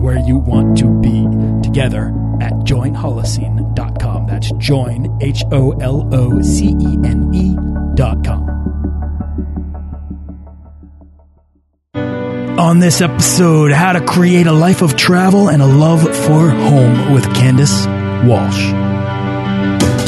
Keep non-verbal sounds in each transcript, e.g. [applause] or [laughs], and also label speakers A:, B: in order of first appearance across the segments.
A: where you want to be together at joinholocene.com. That's join, H O L O C E N E.com. On this episode, how to create a life of travel and a love for home with Candace Walsh.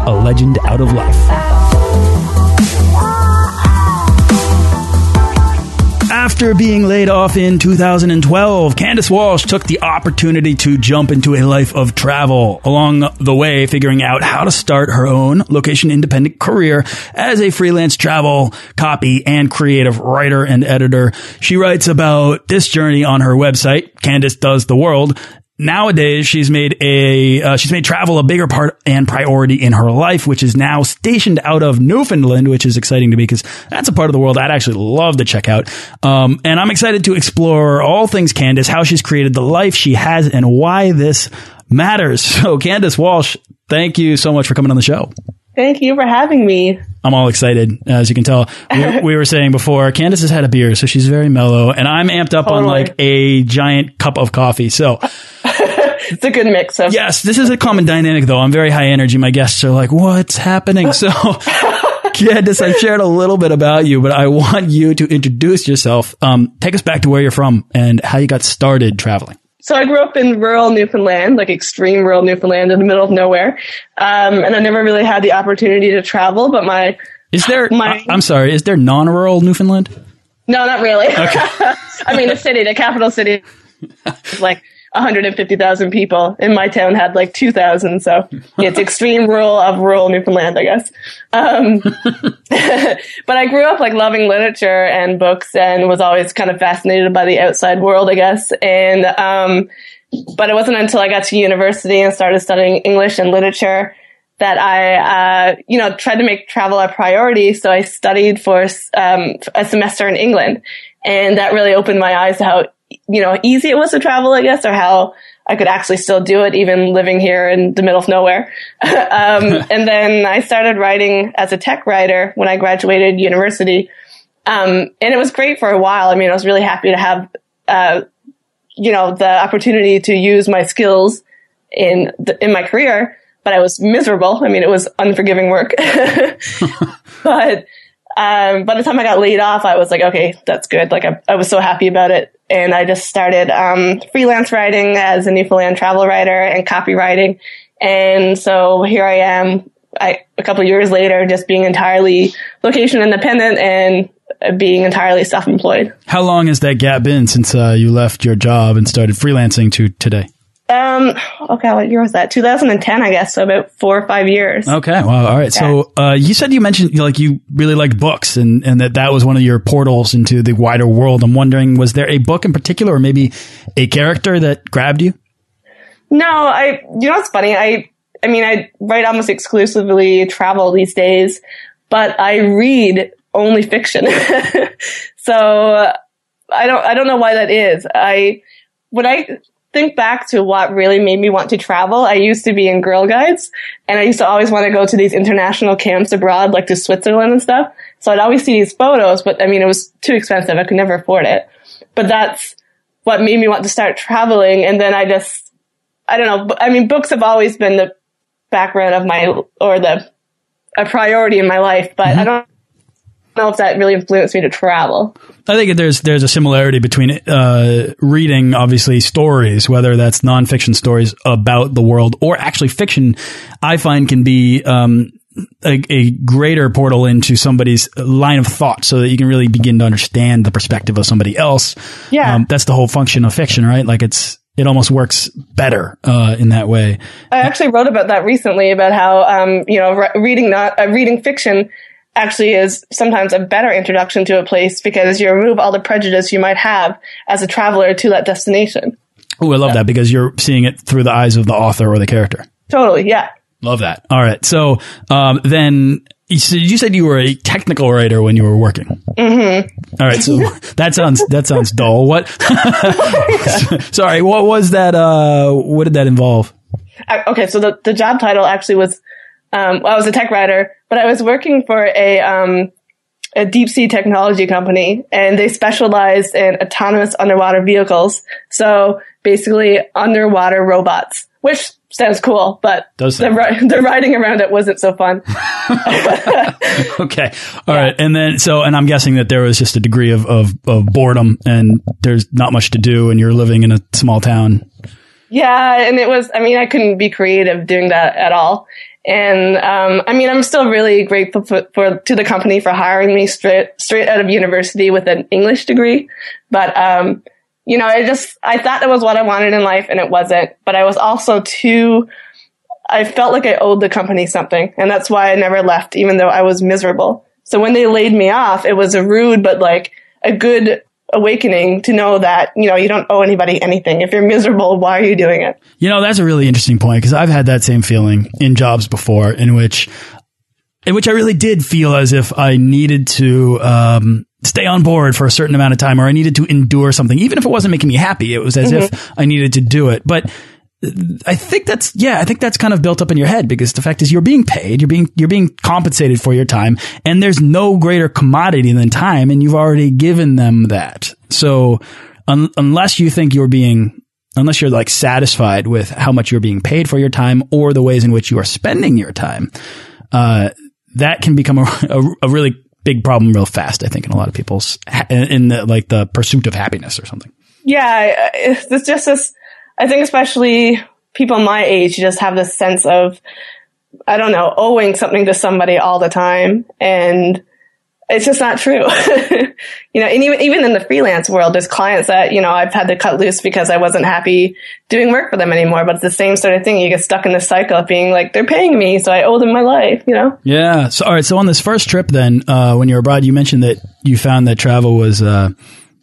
A: a legend out of life. After being laid off in 2012, Candace Walsh took the opportunity to jump into a life of travel. Along the way, figuring out how to start her own location independent career as a freelance travel, copy, and creative writer and editor. She writes about this journey on her website, Candace Does the World, Nowadays, she's made a uh, she's made travel a bigger part and priority in her life, which is now stationed out of Newfoundland, which is exciting to me because that's a part of the world I'd actually love to check out. Um, and I'm excited to explore all things Candace, how she's created the life she has, and why this matters. [laughs] So, Candace Walsh, thank you so much for coming on the show.
B: Thank you for having me.
A: I'm all excited, as you can tell. We, [laughs] we, were saying before, Candace has had a beer, so she's very mellow, and I'm amped up totally. on like a giant cup of coffee. So [laughs]
B: it's a good mix of.
A: Yes, this is a common dynamic, though. I'm very high energy. My guests are like, "What's happening?" So. [laughs] Candace, I've shared a little bit about you, but I want you to introduce yourself. Um, take us back to where you're from and how you got started traveling.
B: So I grew up in rural Newfoundland, like extreme rural Newfoundland in the middle of nowhere. Um, and I never really had the opportunity to travel, but my.
A: Is there, my, I'm sorry, is there non-rural Newfoundland?
B: No, not really. Okay. [laughs] I mean, the city, the capital city [laughs] like 150,000 people. In my town had like 2,000. So it's [laughs] extreme rural of rural Newfoundland, I guess. Um, [laughs] but I grew up like loving literature and books and was always kind of fascinated by the outside world, I guess. And, um, but it wasn't until I got to university and started studying English and literature that I, uh, you know, tried to make travel a priority. So I studied for um, a semester in England. And that really opened my eyes to how you know, easy it was to travel, I guess, or how I could actually still do it even living here in the middle of nowhere. [laughs] um, [laughs] and then I started writing as a tech writer when I graduated university. Um, and it was great for a while. I mean, I was really happy to have, uh, you know, the opportunity to use my skills in the, in my career, but I was miserable. I mean, it was unforgiving work. [laughs] but um, by the time I got laid off, I was like, okay, that's good. Like I, I was so happy about it. And I just started, um, freelance writing as a Newfoundland travel writer and copywriting. And so here I am, I, a couple years later, just being entirely location independent and being entirely self-employed.
A: How long has that gap been since uh, you left your job and started freelancing to today?
B: Um. Okay. What year was that? 2010, I guess. So about four or five years.
A: Okay. Well. All right. Yeah. So, uh, you said you mentioned like you really liked books, and and that that was one of your portals into the wider world. I'm wondering, was there a book in particular, or maybe a character that grabbed you?
B: No. I. You know, it's funny. I. I mean, I write almost exclusively travel these days, but I read only fiction. [laughs] so I don't. I don't know why that is. I when I think back to what really made me want to travel, I used to be in Girl Guides and I used to always want to go to these international camps abroad, like to Switzerland and stuff. So I'd always see these photos, but I mean, it was too expensive. I could never afford it. But that's what made me want to start traveling. And then I just, I don't know. I mean, books have always been the background of my, or the, a priority in my life, but mm-hmm. I don't know if that really influenced me to travel.
A: I think there's there's a similarity between uh, reading, obviously, stories, whether that's nonfiction stories about the world or actually fiction. I find can be um, a, a, greater portal into somebody's line of thought, so that you can really begin to understand the perspective of somebody else.
B: Yeah, um,
A: that's the whole function of fiction, right? Like it's it almost works better uh, in that way.
B: I actually wrote about that recently about how um, you know re reading not uh, reading fiction actually is sometimes a better introduction to a place because you remove all the prejudice you might have as a traveler to that destination.
A: Oh, I love that because you're seeing it through the eyes of the author or the character.
B: Totally, yeah.
A: Love that. All right. So um, then you said you were a technical writer when you were working.
B: Mm -hmm.
A: All right, so [laughs] that sounds that sounds dull. What? [laughs] Sorry, what was that? Uh, what did that involve?
B: Okay, so the the job title actually was um, well, I was a tech writer, but I was working for a, um, a deep sea technology company and they specialized in autonomous underwater vehicles. So basically underwater robots, which sounds cool, but
A: Does
B: the, the riding around it wasn't so fun. [laughs]
A: okay. all yeah. right, And then, so, and I'm guessing that there was just a degree of, of, of boredom and there's not much to do and you're living in a small town.
B: Yeah. And it was, I mean, I couldn't be creative doing that at all. And um, I mean, I'm still really grateful for, for, to the company for hiring me straight straight out of university with an English degree. But um, you know, I just I thought that was what I wanted in life, and it wasn't. But I was also too. I felt like I owed the company something, and that's why I never left, even though I was miserable. So when they laid me off, it was a rude but like a good awakening to know that, you know, you don't owe anybody anything. If you're miserable, why are you doing it?
A: You know, that's a really interesting point because I've had that same feeling in jobs before in which, in which I really did feel as if I needed to, um, stay on board for a certain amount of time or I needed to endure something, even if it wasn't making me happy. It was as mm -hmm. if I needed to do it. But I think that's yeah, I think that's kind of built up in your head because the fact is you're being paid, you're being you're being compensated for your time, and there's no greater commodity than time, and you've already given them that. So un unless you think you're being unless you're like satisfied with how much you're being paid for your time or the ways in which you are spending your time, uh, that can become a, [laughs] a, a really big problem real fast. I think in a lot of people's in the like the pursuit of happiness or something.
B: Yeah, it's just this I think especially people my age just have this sense of, I don't know, owing something to somebody all the time. And it's just not true. [laughs] you know, and even, even in the freelance world, there's clients that, you know, I've had to cut loose because I wasn't happy doing work for them anymore. But it's the same sort of thing. You get stuck in the cycle of being like, they're paying me, so I owe them my life, you know?
A: Yeah. So, all right. So on this first trip then, uh, when you were abroad, you mentioned that you found that travel was, uh,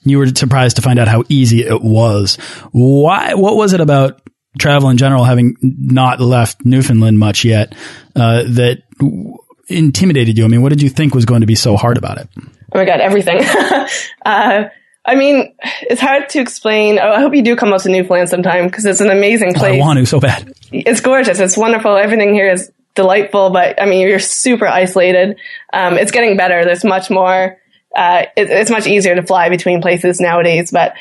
A: you were surprised to find out how easy it was. Why? What was it about travel in general, having not left Newfoundland much yet, uh, that intimidated you? I mean, what did you think was going to be so hard about it?
B: Oh my god, everything. [laughs] uh, I mean, it's hard to explain. Oh, I hope you do come up to Newfoundland sometime because it's an amazing place.
A: Oh, I want to so bad.
B: It's gorgeous. It's wonderful. Everything here is delightful, but I mean, you're super isolated. Um, it's getting better. There's much more uh, it, it's much easier to fly between places nowadays, but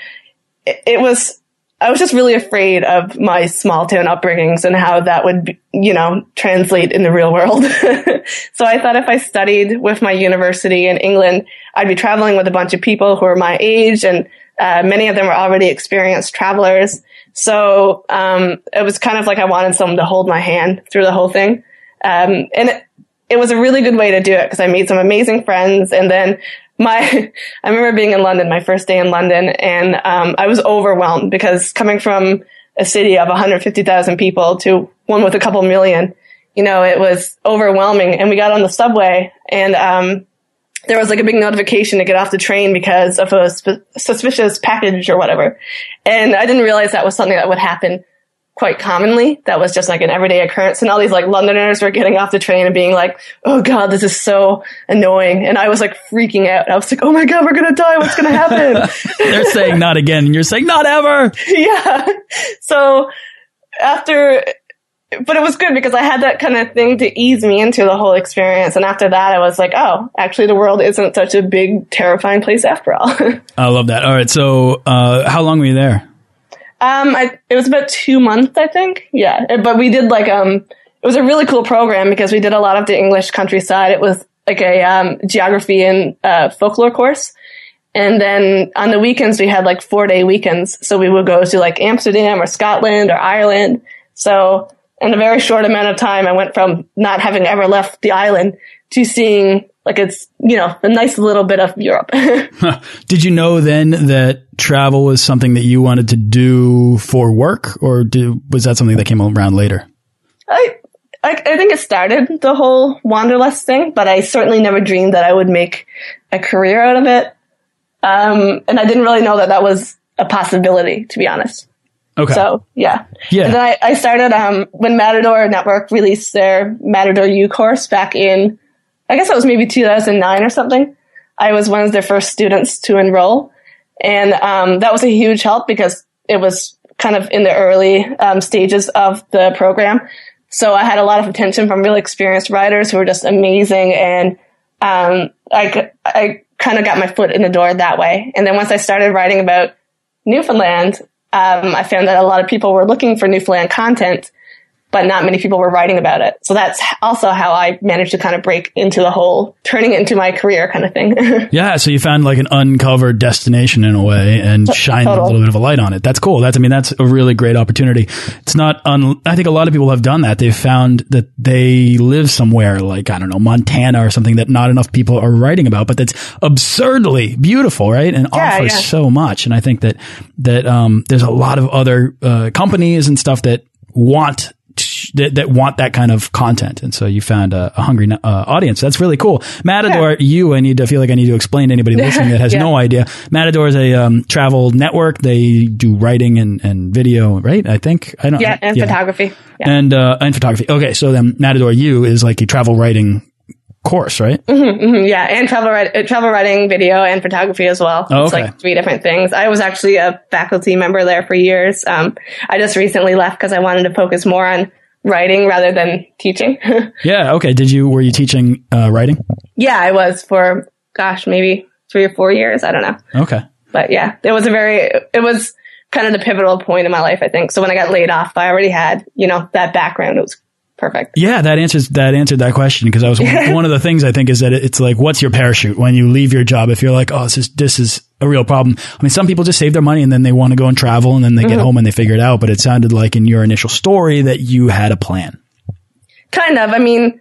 B: it, it, was, I was just really afraid of my small town upbringings and how that would, you know, translate in the real world. [laughs] so I thought if I studied with my university in England, I'd be traveling with a bunch of people who are my age and uh, many of them were already experienced travelers. So, um, it was kind of like I wanted someone to hold my hand through the whole thing. Um, and it, it was a really good way to do it because I made some amazing friends and then my, [laughs] I remember being in London, my first day in London, and um, I was overwhelmed because coming from a city of 150,000 people to one with a couple million, you know, it was overwhelming. And we got on the subway and, um, there was like a big notification to get off the train because of a suspicious package or whatever. And I didn't realize that was something that would happen quite commonly. That was just like an everyday occurrence. And all these like Londoners were getting off the train and being like, Oh God, this is so annoying. And I was like freaking out. I was like, Oh my God, we're going to die. What's going to happen? [laughs]
A: They're saying not again. And you're saying not ever. [laughs]
B: yeah. So after, but it was good because I had that kind of thing to ease me into the whole experience. And after that, I was like, oh, actually, the world isn't such a big, terrifying place after all. [laughs]
A: I love that. All right. So, uh, how long were you there?
B: Um, I, it was about two months, I think. Yeah, but we did like um, it was a really cool program because we did a lot of the English countryside. It was like a um, geography and uh, folklore course, and then on the weekends we had like four day weekends. So we would go to like Amsterdam or Scotland or Ireland. So in a very short amount of time, I went from not having ever left the island to seeing like it's you know a nice little bit of Europe. [laughs] [laughs]
A: Did you know then that travel was something that you wanted to do for work, or did, was that something that came around later?
B: I, I, I think it started the whole wanderlust thing, but I certainly never dreamed that I would make a career out of it. Um, and I didn't really know that that was a possibility, to be honest.
A: Okay.
B: So yeah,
A: yeah.
B: And then I, I started um, when Matador Network released their Matador U course back in I guess it was maybe 2009 or something. I was one of their first students to enroll. And um, that was a huge help because it was kind of in the early um, stages of the program. So I had a lot of attention from really experienced writers who were just amazing. And um, I, I kind of got my foot in the door that way. And then once I started writing about Newfoundland, um, I found that a lot of people were looking for Newfoundland content but not many people were writing about it. So that's also how I managed to kind of break into the whole turning it into my career kind of thing. [laughs]
A: yeah. So you found like an uncovered destination in a way and shined a little bit of a light on it. That's cool. That's, I mean, that's a really great opportunity. It's not, un, I think a lot of people have done that. They've found that they live somewhere like, I don't know, Montana or something that not enough people are writing about, but that's absurdly beautiful, right? And yeah, offers yeah. so much. And I think that, that, um, there's a lot of other, uh, companies and stuff that want that, that want that kind of content. And so you found a, a hungry uh, audience. That's really cool. Matador, yeah. you, I need to feel like I need to explain to anybody [laughs] listening that has yeah. no idea. Matador is a um, travel network. They do writing and, and video, right? I think. I don't
B: Yeah, and yeah. photography.
A: And, uh, and photography. Okay. So then Matador U is like a travel writing course, right?
B: Mm-hmm, mm-hmm, yeah, and travel uh, travel writing, video, and photography as well.
A: Oh, okay.
B: It's like three different things. I was actually a faculty member there for years. Um, I just recently left because I wanted to focus more on writing rather than teaching. [laughs]
A: yeah. Okay. Did you were you teaching uh, writing?
B: Yeah, I was for gosh maybe three or four years. I don't know.
A: Okay.
B: But yeah, it was a very it was kind of the pivotal point in my life. I think so. When I got laid off, I already had you know that background. It was perfect.
A: Yeah, that answers that answered that question because I was one, [laughs] one, of the things I think is that it's like, what's your parachute when you leave your job? If you're like, oh, this is this is a real problem. I mean, some people just save their money and then they want to go and travel and then they mm -hmm. get mm-hmm. home and they figure it out. But it sounded like in your initial story that you had a plan.
B: Kind of. I mean,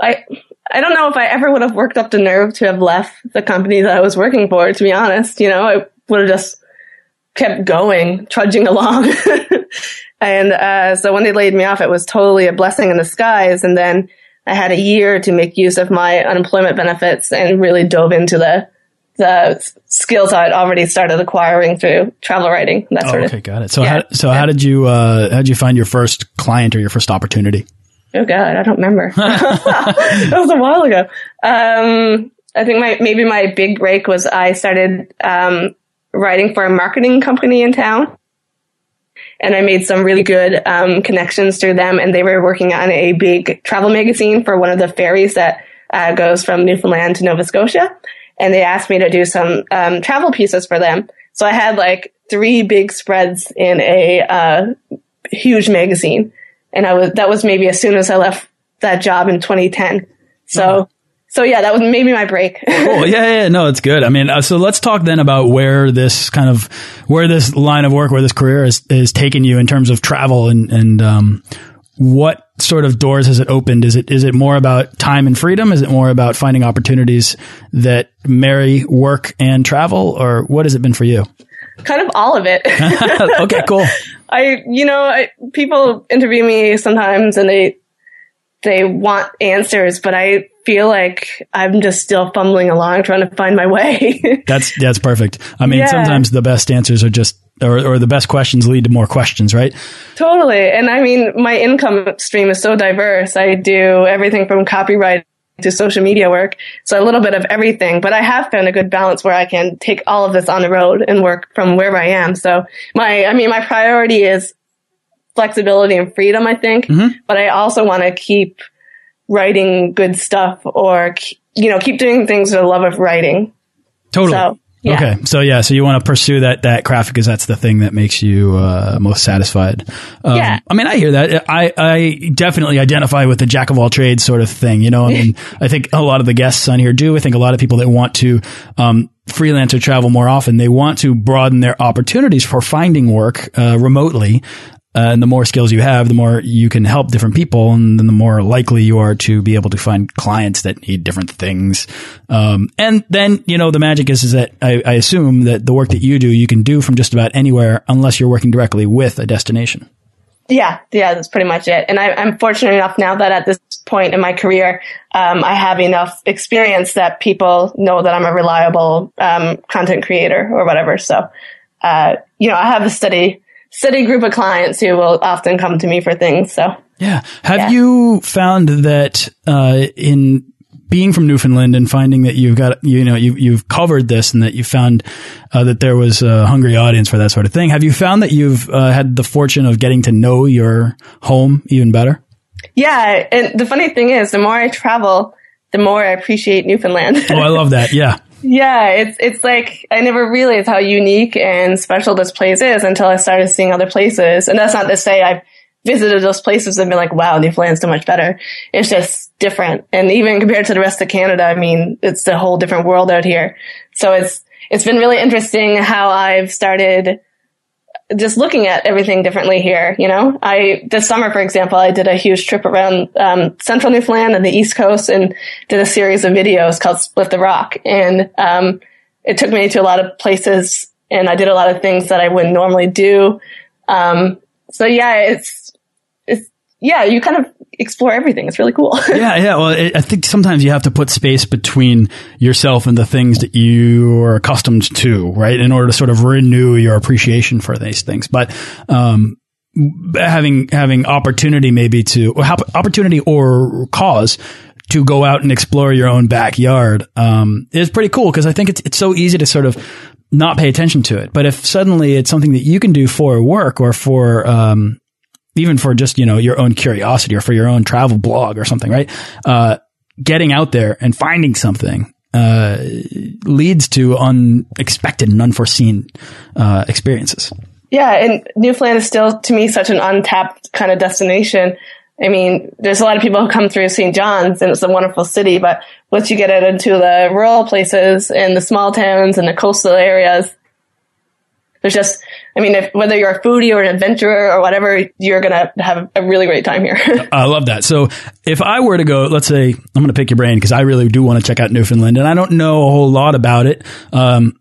B: I I don't know if I ever would have worked up the nerve to have left the company that I was working for. To be honest, you know, I would have just kept going, trudging [laughs] along. And uh, so when they laid me off, it was totally a blessing in disguise. And then I had a year to make use of my unemployment benefits and really dove into the the skills I'd already started acquiring through travel writing. That sort
A: oh, okay, of. got it. So, yeah, how, so yeah. how did you uh, how did you find your first client or your first opportunity?
B: Oh God, I don't remember. [laughs] [laughs] that was a while ago. Um, I think my maybe my big break was I started um, writing for a marketing company in town and I made some really good um, connections through them. And they were working on a big travel magazine for one of the ferries that uh, goes from Newfoundland to Nova Scotia. And they asked me to do some um, travel pieces for them. So I had like three big spreads in a uh, huge magazine, and I was that was maybe as soon as I left that job in 2010. So. Uh-huh so yeah, that was maybe my break. [laughs]
A: cool. Yeah, yeah, no, it's good. I mean, uh, so let's talk then about where this kind of where this line of work, where this career is is taking you in terms of travel and and um, what sort of doors has it opened? Is it is it more about time and freedom? Is it more about finding opportunities that marry work and travel, or what has it been for you?
B: Kind of all of it. [laughs]
A: okay, cool. [laughs]
B: I, you know, I, people interview me sometimes and they they want answers, but I feel like I'm just still fumbling along trying to find my way. [laughs]
A: that's that's perfect. I mean, yeah. sometimes the best answers are just or, or the best questions lead to more questions, right?
B: Totally. And I mean, my income stream is so diverse. I do everything from copyright to social media work. So a little bit of everything, but I have found a good balance where I can take all of this on the road and work from wherever I am. So my, I mean, my priority is flexibility and freedom, I think, mm-hmm. but I also want to keep writing good stuff or, you know, keep doing things for the love of writing.
A: Totally. So, yeah. Okay, so yeah, so you want to pursue that that craft because that's the thing that makes you uh, most satisfied. Um, yeah, I mean, I hear that. I I definitely identify with the jack of all trades sort of thing. You know, I mean, [laughs] I think a lot of the guests on here do. I think a lot of people that want to um, freelance or travel more often, they want to broaden their opportunities for finding work uh, remotely. Uh, and the more skills you have, the more you can help different people, and then the more likely you are to be able to find clients that need different things. Um, and then, you know, the magic is, is that I, I assume that the work that you do, you can do from just about anywhere unless you're working directly with a destination.
B: Yeah, yeah, that's pretty much it. And I, am fortunate enough now that at this point in my career, um, I have enough experience that people know that I'm a reliable um, content creator or whatever. So, uh, you know, I have a steady steady group of clients who will often come to me for things. So
A: yeah, have yeah. you found that uh, in being from Newfoundland and finding that you've got you know you've you've covered this and that you found uh, that there was a hungry audience for that sort of thing. Have you found that you've uh, had the fortune of getting to know your home even better?
B: Yeah, and the funny thing is, the more I travel, the more I appreciate Newfoundland.
A: oh, I love that. Yeah. [laughs]
B: Yeah, it's it's like I never realized how unique and special this place is until I started seeing other places. And that's not to say I've visited those places and been like, wow, Newfoundland's so much better. It's just different. And even compared to the rest of Canada, I mean, it's a whole different world out here. So it's it's been really interesting how I've started just looking at everything differently here. You know, I this summer, for example, I did a huge trip around um, central Newfoundland and the East Coast, and did a series of videos called "Split the Rock." And um, it took me to a lot of places, and I did a lot of things that I wouldn't normally do. Um, so yeah, it's yeah, you kind of explore everything. It's really cool. [laughs]
A: yeah, yeah. Well, it, I think sometimes you have to put space between yourself and the things that you are accustomed to, right? In order to sort of renew your appreciation for these things. But, um, having, having opportunity maybe to, or opportunity or cause to go out and explore your own backyard, um, is pretty cool because I think it's, it's so easy to sort of not pay attention to it. But if suddenly it's something that you can do for work or for, um, even for just, you know, your own curiosity or for your own travel blog or something, right? Uh, getting out there and finding something, uh, leads to unexpected and unforeseen, uh, experiences.
B: Yeah. And Newfoundland is still, to me, such an untapped kind of destination. I mean, there's a lot of people who come through St. John's and it's a wonderful city, but once you get out into the rural places and the small towns and the coastal areas, there's just, I mean, if, whether you're a foodie or an adventurer or whatever, you're going to have a really great time here. [laughs]
A: I love that. So if I were to go, let's say, I'm going to pick your brain because I really do want to check out Newfoundland and I don't know a whole lot about it. Um,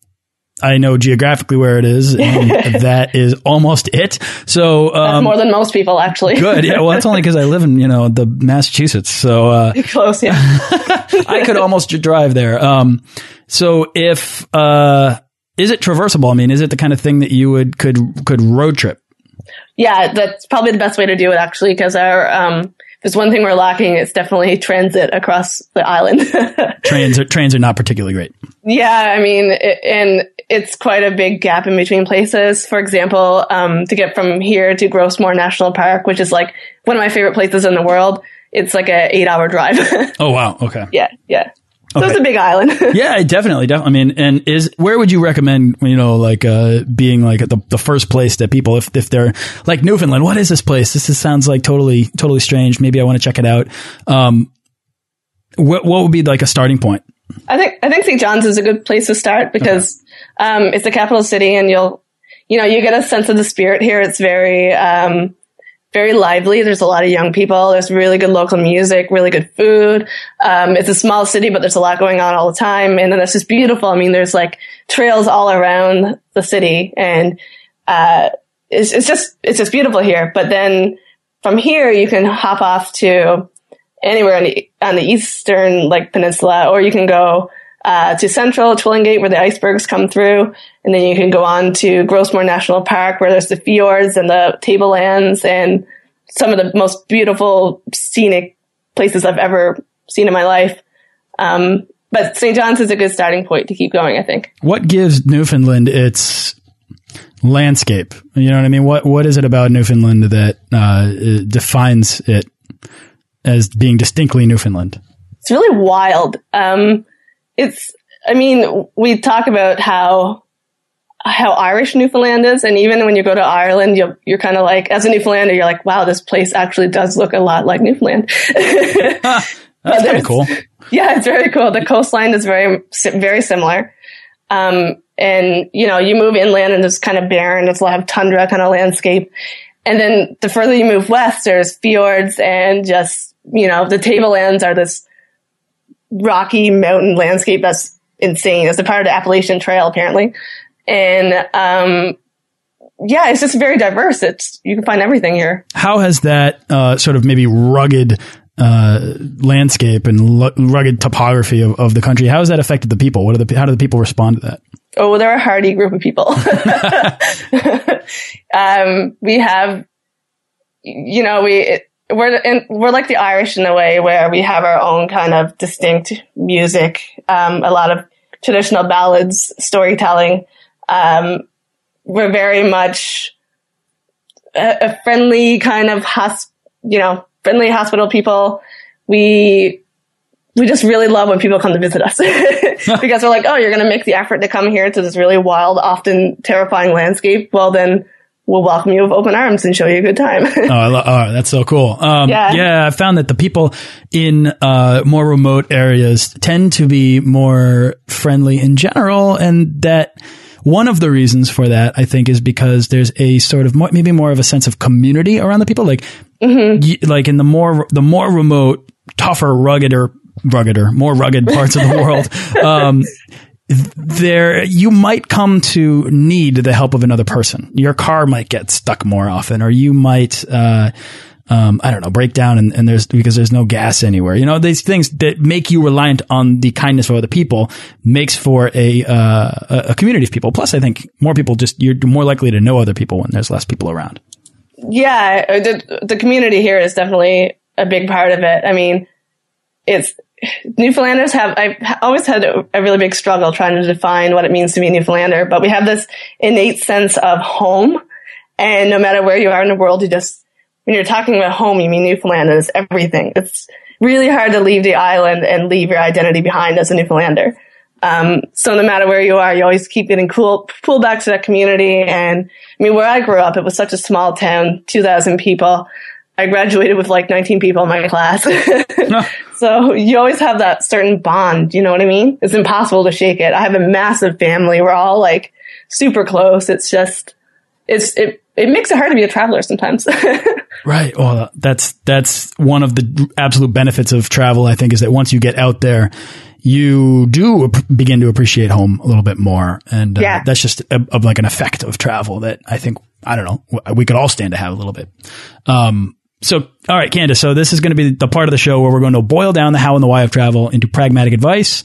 A: I know geographically where it is, and [laughs] that is almost it. So
B: um, that's more than most people, actually.
A: good. Yeah. Well, that's only because I live in you know the Massachusetts, so uh, [laughs]
B: close. Yeah,
A: I could almost drive there. Um, so if uh, is it traversable? I mean, is it the kind of thing that you would could could road trip?
B: Yeah, that's probably the best way to do it actually, because our um, there's one thing we're lacking. It's definitely transit across the island. [laughs]
A: trains are trains are not particularly great.
B: Yeah, I mean, it, and it's quite a big gap in between places. For example, um, to get from here to Gros Morne National Park, which is like one of my favorite places in the world, it's like a eight hour drive. [laughs]
A: oh wow! Okay.
B: Yeah, yeah. So it's a big island. [laughs]
A: yeah, definitely, definitely. I mean, and is where would you recommend, you know, like uh, being like the the first place that people, if if they're like Newfoundland, what is this place? This is, sounds like totally totally strange. Maybe I want to check it out. Um, what what would be like a starting point?
B: I think I think St. John's is a good place to start because okay. um, it's the capital city, and you'll you know you get a sense of the spirit here. It's very um, very lively. There's a lot of young people. There's really good local music, really good food. Um, it's a small city, but there's a lot going on all the time. And then it's just beautiful. I mean, there's like trails all around the city and, uh, it's, it's just, it's just beautiful here. But then from here, you can hop off to anywhere on the on the eastern like peninsula, or you can go uh, to central Twillingate where the icebergs come through, and then you can go on to Gros Morne National Park where there's the fjords and the tablelands and some of the most beautiful scenic places I've ever seen in my life. Um, but St. John's is a good starting point to keep going, I think.
A: What gives Newfoundland its landscape? You know what I mean? What What is it about Newfoundland that uh, defines it as being distinctly Newfoundland?
B: It's really wild. Um, it's, I mean, we talk about how how Irish Newfoundland is, and even when you go to Ireland, you're, you're kind of like, as a Newfoundlander, you're like, wow, this place actually does look a lot like Newfoundland. [laughs]
A: That's [laughs] kind of cool.
B: Yeah, it's very cool. The coastline is very, very similar. Um, and you know, you move inland and it's kind of barren. It's a lot of tundra kind of landscape. And then the further you move west, there's fjords and just, you know, the tablelands are this rocky mountain landscape that's insane. It's a part of the Appalachian Trail, apparently. And, um, yeah, it's just very diverse. It's, you can find everything here.
A: How has that, uh, sort of maybe rugged, uh, landscape and rugged topography of, of the country, how has that affected the people? What are the, how do the people respond to that?
B: Oh, they're a hardy group of people. [laughs] [laughs] um, we have, you know, we, we're in, we're like the Irish in a way where we have our own kind of distinct music, um, a lot of traditional ballads, storytelling. Um, we're very much a, a friendly kind of hosp, you know, friendly hospital people. We we just really love when people come to visit us [laughs] [laughs] because we're like, oh, you're going to make the effort to come here to this really wild, often terrifying landscape. Well, then we'll welcome you with open arms and show you a good time. [laughs]
A: oh, oh, that's so cool. Um, yeah. yeah, I found that the people in uh, more remote areas tend to be more friendly in general, and that one of the reasons for that, I think, is because there's a sort of more, maybe more of a sense of community around the people. Like, mm -hmm. like in the more the more remote, tougher, ruggeder, ruggeder, more rugged parts of the [laughs] world. Um, there you might come to need the help of another person. Your car might get stuck more often, or you might, uh, um, I don't know, break down and, and, there's because there's no gas anywhere. You know, these things that make you reliant on the kindness of other people makes for a uh, a community of people. Plus, I think more people just you're more likely to know other people when there's less people around.
B: Yeah, the the community here is definitely a big part of it. I mean, it's Newfoundlanders have, I've always had a, really big struggle trying to define what it means to be a Newfoundlander, but we have this innate sense of home. And no matter where you are in the world, you just, when you're talking about home, you mean Newfoundland is everything. It's really hard to leave the island and leave your identity behind as a Newfoundlander. Um, so no matter where you are, you always keep getting cool, pulled back to that community. And I mean, where I grew up, it was such a small town, 2,000 people. I graduated with like 19 people in my class. [laughs] [laughs] So you always have that certain bond. You know what I mean? It's impossible to shake it. I have a massive family. We're all like super close. It's just, it's, it, it makes it hard to be a traveler sometimes. [laughs]
A: right. Well, that's, that's one of the absolute benefits of travel, I think, is that once you get out there, you do begin to appreciate home a little bit more. And uh, yeah. that's just a, a, like an effect of travel that I think, I don't know, we could all stand to have a little bit. Um, so, all right, Candace. So this is going to be the part of the show where we're going to boil down the how and the why of travel into pragmatic advice.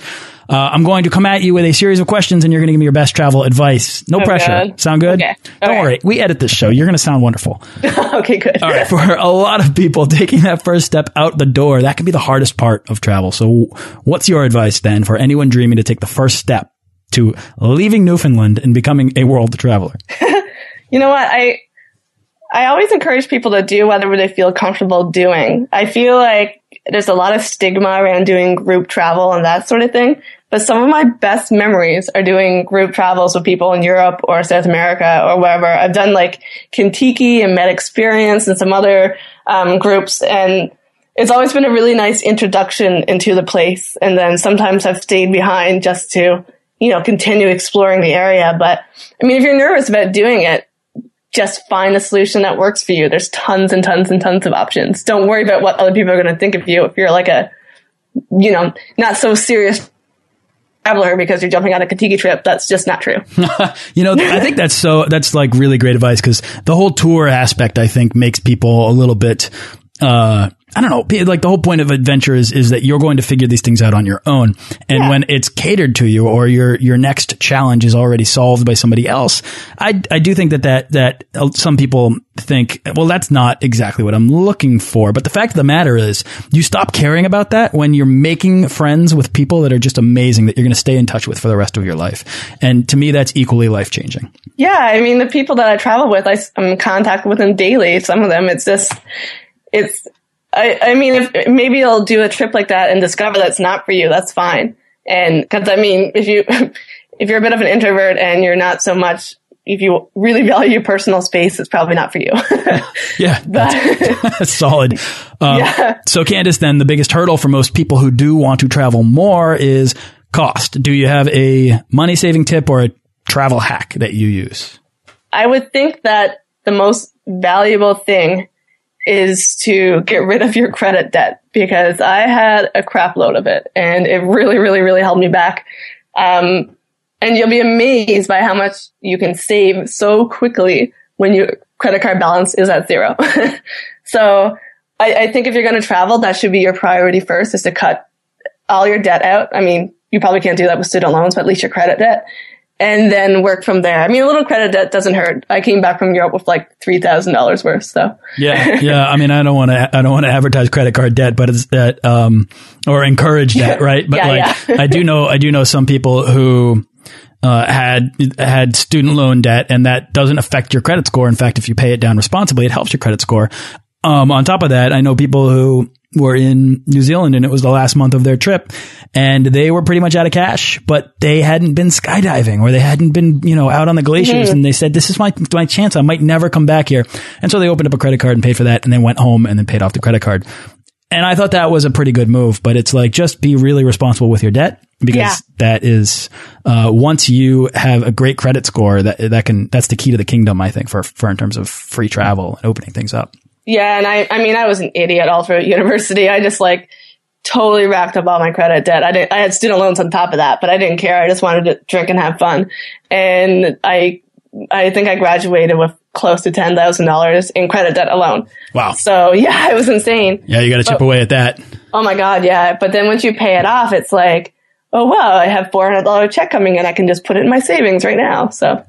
A: Uh, I'm going to come at you with a series of questions, and you're going to give me your best travel advice. No oh, pressure. God. Sound good? Okay. Don't worry. We edit this show. You're going to sound wonderful. [laughs]
B: okay, good.
A: All right. For a lot of people, taking that first step out the door, that can be the hardest part of travel. So, what's your advice then for anyone dreaming to take the first step to leaving Newfoundland and becoming a world traveler? [laughs]
B: you know what? I I always encourage people to do whatever they feel comfortable doing. I feel like there's a lot of stigma around doing group travel and that sort of thing. But some of my best memories are doing group travels with people in Europe or South America or wherever. I've done like Contiki and Med Experience and some other um, groups, and it's always been a really nice introduction into the place. And then sometimes I've stayed behind just to, you know, continue exploring the area. But I mean, if you're nervous about doing it, just find a solution that works for you. There's tons and tons and tons of options. Don't worry about what other people are going to think of you if you're like a, you know, not so serious traveler because you're jumping on a Contiki trip. That's just not true. [laughs]
A: you know, I think that's so, that's like really great advice because the whole tour aspect, I think, makes people a little bit, uh, I don't know, like the whole point of adventure is, is that you're going to figure these things out on your own. And
B: Yeah.
A: when it's catered to you or your, your next challenge is already solved by somebody else, I, I do think that, that, that uh, some people think, well, that's not exactly what I'm looking for. But the fact of the matter is you stop caring about that when you're making friends with people that are just amazing that you're going to stay in touch with for the rest of your life. And to me, that's equally life changing.
B: Yeah, I mean, the people that I travel with, I, am in contact with them daily. Some of them, it's just, it's, I, I mean, if maybe you'll do a trip like that and discover that's not for you, that's fine. And cause I mean, if you, [laughs] if you're a bit of an introvert and you're not so much, if you really value personal space, it's probably not for you. [laughs]
A: Yeah, [laughs] that's, that's solid. Um,
B: Yeah.
A: So, Candace, then the biggest hurdle for most people who do want to travel more is cost. Do you have a money saving tip or a travel hack that you use?
B: I would think that the most valuable thing is to get rid of your credit debt because I had a crap load of it and it really, really, really held me back. Um, and you'll be amazed by how much you can save so quickly when your credit card balance is at zero. [laughs] so I, I think if you're going to travel, that should be your priority first is to cut all your debt out. I mean, you probably can't do that with student loans, but at least your credit debt and then work from there. I mean, a little credit debt doesn't hurt. I came back from Europe with like $3,000 worth. So
A: Yeah, yeah. I mean, I don't want to, I don't want to advertise credit card debt, but it's that, um, or encourage that, [laughs] right? But
B: Yeah,
A: like,
B: yeah.
A: I do know, I do know some people who, uh, had, had student loan debt and that doesn't affect your credit score. In fact, if you pay it down responsibly, it helps your credit score. Um, on top of that, I know people who were in New Zealand and it was the last month of their trip and they were pretty much out of cash, but they hadn't been skydiving or they hadn't been, you know, out on the glaciers and they said, this is my, my chance. I might never come back here. And so they opened up a credit card and paid for that and then went home and then paid off the credit card. And I thought that was a pretty good move, but it's like just be really responsible with your debt because
B: Yeah.
A: that is uh, once you have a great credit score that that can that's the key to the kingdom I think for for in terms of free travel and opening things up.
B: Yeah. And I, I mean, I was an idiot all through university. I just like totally racked up all my credit debt. I didn't, I had student loans on top of that, but I didn't care. I just wanted to drink and have fun. And I, I think I graduated with close to $10,000 in credit debt alone.
A: Wow.
B: So yeah, [laughs] it was insane.
A: Yeah, you got to chip away at that.
B: Oh my God, yeah. But then once you pay it off, it's like, oh wow, I have four hundred dollar check coming in. I can just put it in my savings right now. So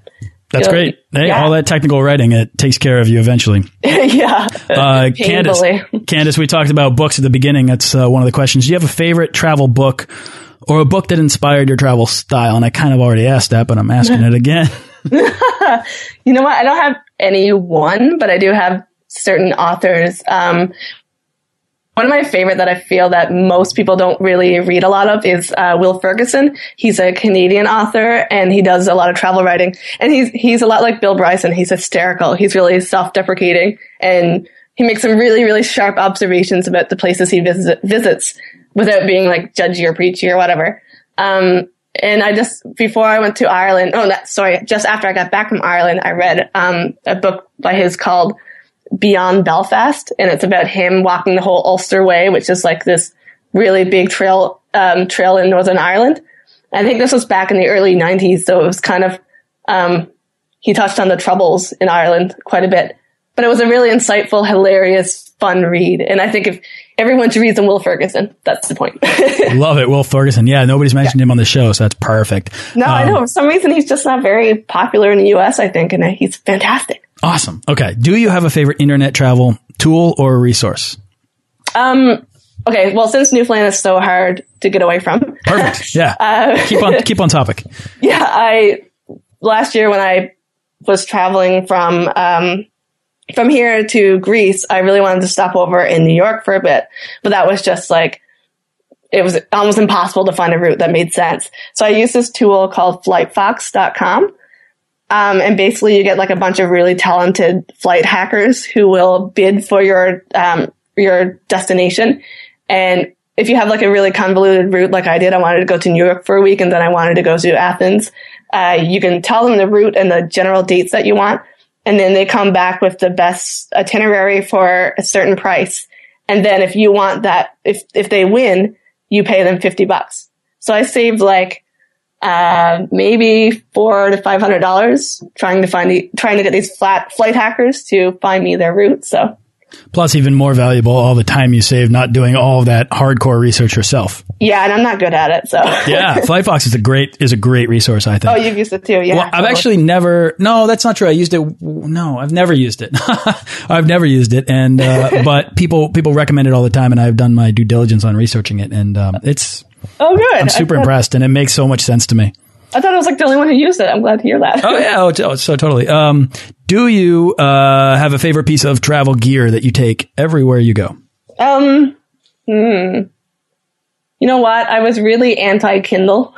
A: That's
B: Yeah.
A: great. Hey,
B: Yeah.
A: all that technical writing it takes care of you eventually. [laughs]
B: yeah,
A: Uh, Candace, Candace, we talked about books at the beginning. That's uh, one of the questions. Do you have a favorite travel book or a book that inspired your travel style? And I kind of already asked that, but I'm asking it again. [laughs] [laughs]
B: you know what? I don't have any one, but I do have certain authors. Um, one of my favorite that I feel that most people don't really read a lot of is uh, Will Ferguson. He's a Canadian author and he does a lot of travel writing. And he's he's a lot like Bill Bryson. He's hysterical. He's really self-deprecating and he makes some really really sharp observations about the places he visit, visits without being like judgy or preachy or whatever. Um, and I just before I went to Ireland, oh, that, sorry, just after I got back from Ireland, I read um, a book by his called Beyond Belfast, and it's about him walking the whole Ulster Way, which is like this really big trail um, trail in Northern Ireland. I think this was back in the early '90s, so it was kind of um, he touched on the troubles in Ireland quite a bit, but it was a really insightful, hilarious, fun read. And I think if everyone should read some Will Ferguson, that's the point. [laughs]
A: Love it. Will Ferguson. Yeah, nobody's mentioned him on the show, so that's perfect.
B: no, I
A: Um,
B: know for some reason he's just not very popular in the U.S. I think, and he's fantastic.
A: Awesome. Okay. Do you have a favorite internet travel tool or resource?
B: Um, okay, well, since Newfoundland is so hard to get away from,
A: Perfect. [laughs] Yeah.
B: Uh,
A: keep on [laughs] keep on topic.
B: yeah, I last year when I was traveling from um, from here to Greece, I really wanted to stop over in New York for a bit, but that was just like it was almost impossible to find a route that made sense. So I used this tool called FlightFox.com. Um, and basically you get like a bunch of really talented flight hackers who will bid for your, um, your destination. And if you have like a really convoluted route, like I did, I wanted to go to New York for a week and then I wanted to go to Athens. Uh, you can tell them the route and the general dates that you want. And then they come back with the best itinerary for a certain price. And then if you want that, if, if they win, you pay them 50 bucks. So I saved like, uh, maybe four to five hundred dollars trying to find the, trying to get these flat flight hackers to find me their route. So
A: Plus, even more valuable, all the time you save not doing all that hardcore research yourself.
B: Yeah, and I'm not good at it, so [laughs]
A: yeah, Flightfox is a great is a great resource. I think.
B: Oh, you've used it too, yeah.
A: Well, I've actually never. No, that's not true. I used it. No, I've never used it. [laughs] I've never used it, and uh, [laughs] but people people recommend it all the time, and I've done my due diligence on researching it, and um, it's.
B: Oh, good.
A: I'm super impressed, and it makes so much sense to me.
B: I thought I was like the only one who used it. I'm glad to hear that.
A: Oh yeah, oh, oh, so totally. Um, do you uh, have a favorite piece of travel gear that you take everywhere you go?
B: Um, hmm. You know what? I was really anti Kindle,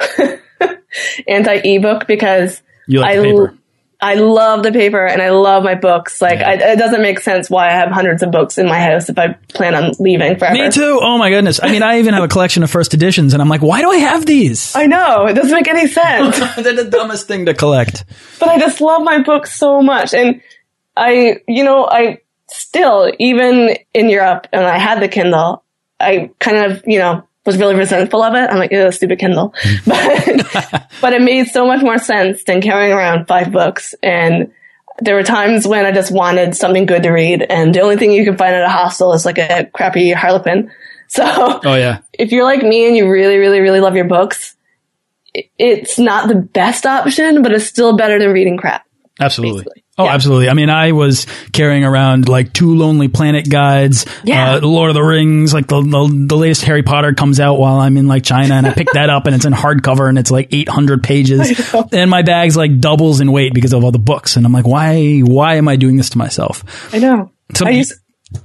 B: [laughs] anti ebook because
A: you like
B: I
A: paper.
B: I love the paper and I love my books. Like,
A: Yeah.
B: I, it doesn't make sense why I have hundreds of books in my house if I plan on leaving forever.
A: Me too. Oh my goodness. I mean, I even have a collection of first editions, and I'm like, why do I have these?
B: I know it doesn't make any sense, [laughs]
A: They're the dumbest thing to collect.
B: but I just love my books so much. And I, you know, I still, even in Europe, and I had the Kindle, I kind of, you know, was really resentful of it. I'm like, ew, stupid Kindle. [laughs] but, but it made so much more sense than carrying around five books. And there were times when I just wanted something good to read. And the only thing you can find at a hostel is like a crappy Harlequin. So
A: Oh yeah.
B: if you're like me and you really, really, really love your books, it's not the best option, but it's still better than reading crap.
A: Absolutely.
B: Basically.
A: Oh,
B: Yeah.
A: absolutely. I mean, I was carrying around like two Lonely Planet guides,
B: Yeah.
A: uh, Lord of the Rings, like the, the the latest Harry Potter comes out while I'm in like China, and I picked that up, and it's in hardcover, and it's like 800 pages, [laughs] and my bag's like doubles in weight because of all the books, and I'm like, why why am I doing this to myself?
B: I know.
A: So-
B: I used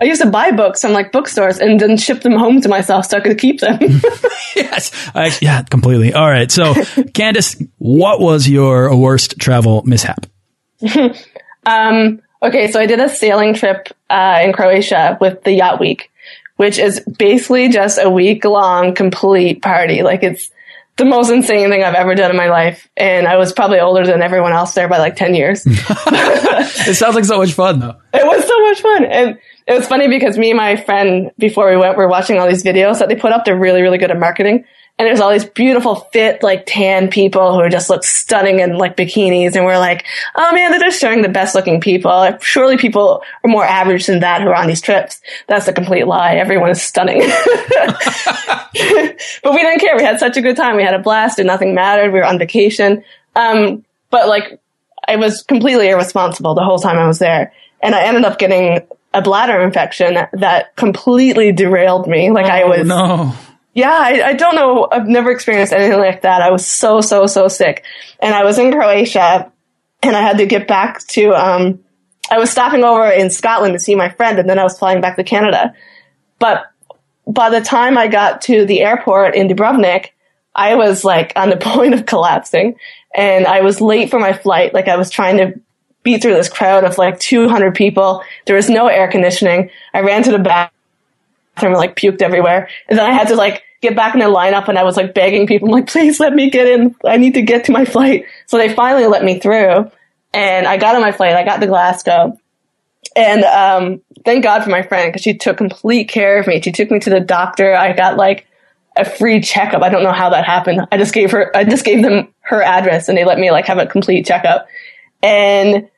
B: I used to buy books from like bookstores and then ship them home to myself so I could keep them. [laughs] [laughs]
A: yes, I, yeah, completely. All right, so Candice, what was your worst travel mishap?
B: Um, okay, so I did a sailing trip uh, in Croatia with the Yacht Week, which is basically just a week long complete party. Like it's the most insane thing I've ever done in my life, and I was probably older than everyone else there by like ten years. [laughs]
A: It sounds like so much fun, though.
B: It was so much fun. And it was funny because me and my friend, before we went, were watching all these videos that they put up. They're really, really good at marketing. And there's all these beautiful, fit, like tan people who just look stunning in like bikinis. And we're like, oh man, they're just showing the best looking people. Surely people are more average than that who are on these trips. That's a complete lie. Everyone is stunning. [laughs] but we didn't care. We had such a good time. We had a blast and nothing mattered. We were on vacation. Um, but like, I was completely irresponsible the whole time I was there. And I ended up getting a bladder infection that completely derailed me. Like I was,
A: No.
B: Yeah, I, I don't know. I've never experienced anything like that. I was so, so, so sick. And I was in Croatia and I had to get back to, um, I was stopping over in Scotland to see my friend and then I was flying back to Canada. But by the time I got to the airport in Dubrovnik, I was like on the [laughs] point of collapsing and I was late for my flight. Like I was trying to beat through this crowd of like 200 people. There was no air conditioning. I ran to the bathroom and like puked everywhere. And then I had to like get back in the lineup and I was like begging people, I'm like, please let me get in. I need to get to my flight. So they finally let me through and I got on my flight. I got to Glasgow. And um, thank God for my friend because she took complete care of me. She took me to the doctor. I got like a free checkup. I don't know how that happened. I just gave her, I just gave them her address and they let me like have a complete checkup. And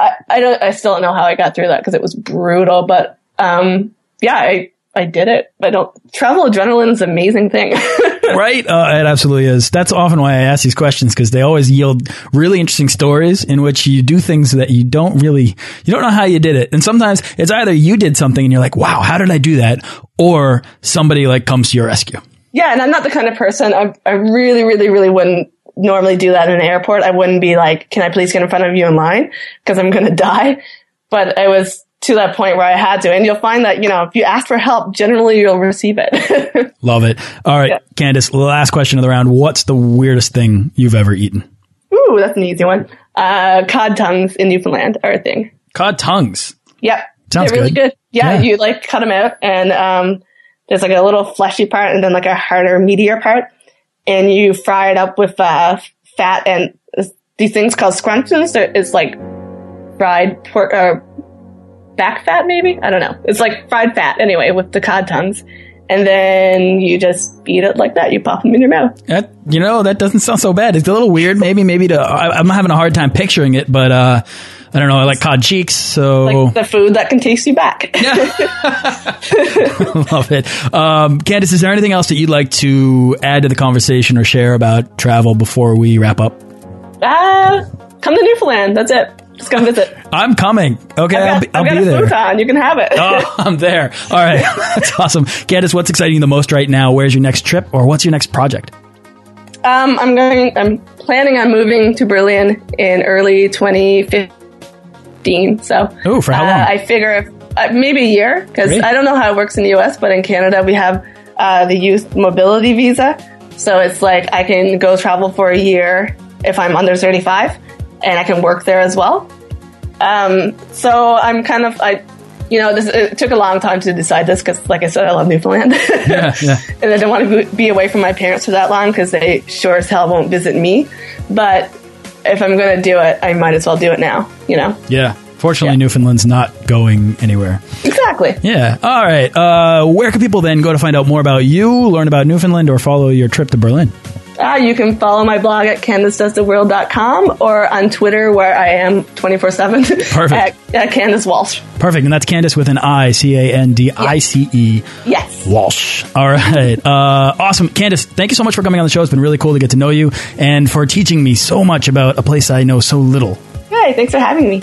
B: I, I don't, I still don't know how I got through that because it was brutal, but, um, yeah, I, I did it. I don't, travel adrenaline is an amazing thing. [laughs]
A: right? Uh, it absolutely is. That's often why I ask these questions because they always yield really interesting stories in which you do things that you don't really, you don't know how you did it. And sometimes it's either you did something and you're like, wow, how did I do that? Or somebody like comes to your rescue.
B: yeah, and I'm not the kind of person, I, I really, really, really wouldn't normally do that in an airport. I wouldn't be like, can I please get in front of you in line? Because I'm going [laughs] to die. But I was to that point where I had to. And you'll find that, you know, if you ask for help, generally you'll receive it. [laughs]
A: Love it. All right,
B: Yeah.
A: Candice, last question of the round. What's the weirdest thing you've ever eaten?
B: Ooh, that's an easy one. Uh, cod tongues in Newfoundland are a thing.
A: Cod tongues.
B: Yep.
A: Sounds
B: They're really
A: good.
B: good. Yeah,
A: Yeah.
B: you like cut them out and, um, there's like a little fleshy part and then like a harder, meatier part. And you fry it up with, uh, fat and these things called scrunchions. They're- It's like fried pork, uh, back fat maybe? I don't know. It's like fried fat anyway with the cod tongues. And then you just eat it like that. You pop them in your mouth.
A: That, you know, that doesn't sound so bad. It's a little weird, maybe, maybe to, I, I'm having a hard time picturing it, but, uh, I don't know. I like cod cheeks, so
B: like the food that can taste you back. [laughs] [laughs]
A: love it. Um, Candice, is there anything else that you'd like to add to the conversation or share about travel before we wrap up?
B: Uh, come to Newfoundland. That's it. Just come visit.
A: I'm coming. Okay,
B: I've
A: I'll
B: got,
A: be, I'll
B: I've got
A: be
B: a
A: there.
B: futon. You can have it.
A: Oh, [laughs] I'm there. All right, [laughs] that's awesome. Candice, what's exciting you the most right now? Where's your next trip, or what's your next project?
B: Um, I'm going. I'm planning on moving to Berlin in early 2015. So,
A: Ooh, for how
B: uh,
A: long?
B: I figure if, uh, maybe a year because I don't know how it works in the U.S., but in Canada we have uh, the youth mobility visa. So it's like I can go travel for a year if I'm under 35, and I can work there as well. Um, so I'm kind of I. You know, this it took a long time to decide this because, like I said, I love Newfoundland. [laughs]
A: Yeah, yeah. [laughs]
B: and I don't want to be away from my parents for that long because they sure as hell won't visit me. But if I'm going to do it, I might as well do it now. You know,
A: Yeah. Fortunately,
B: Yeah.
A: Newfoundland's not going anywhere.
B: exactly.
A: Yeah. All right. Uh, where can people then go to find out more about you, learn about Newfoundland, or follow your trip to Berlin?
B: Uh, you can follow my blog at candicedoestheworld.com or on Twitter where I am 24 7
A: Perfect.
B: at, at Candice Walsh.
A: Perfect. And that's Candice with an I, C A N D I C E.
B: Yes.
A: Walsh. All right. Uh, awesome. Candice, thank you so much for coming on the show. It's been really cool to get to know you and for teaching me so much about a place I know so little.
B: Hey, thanks for having me.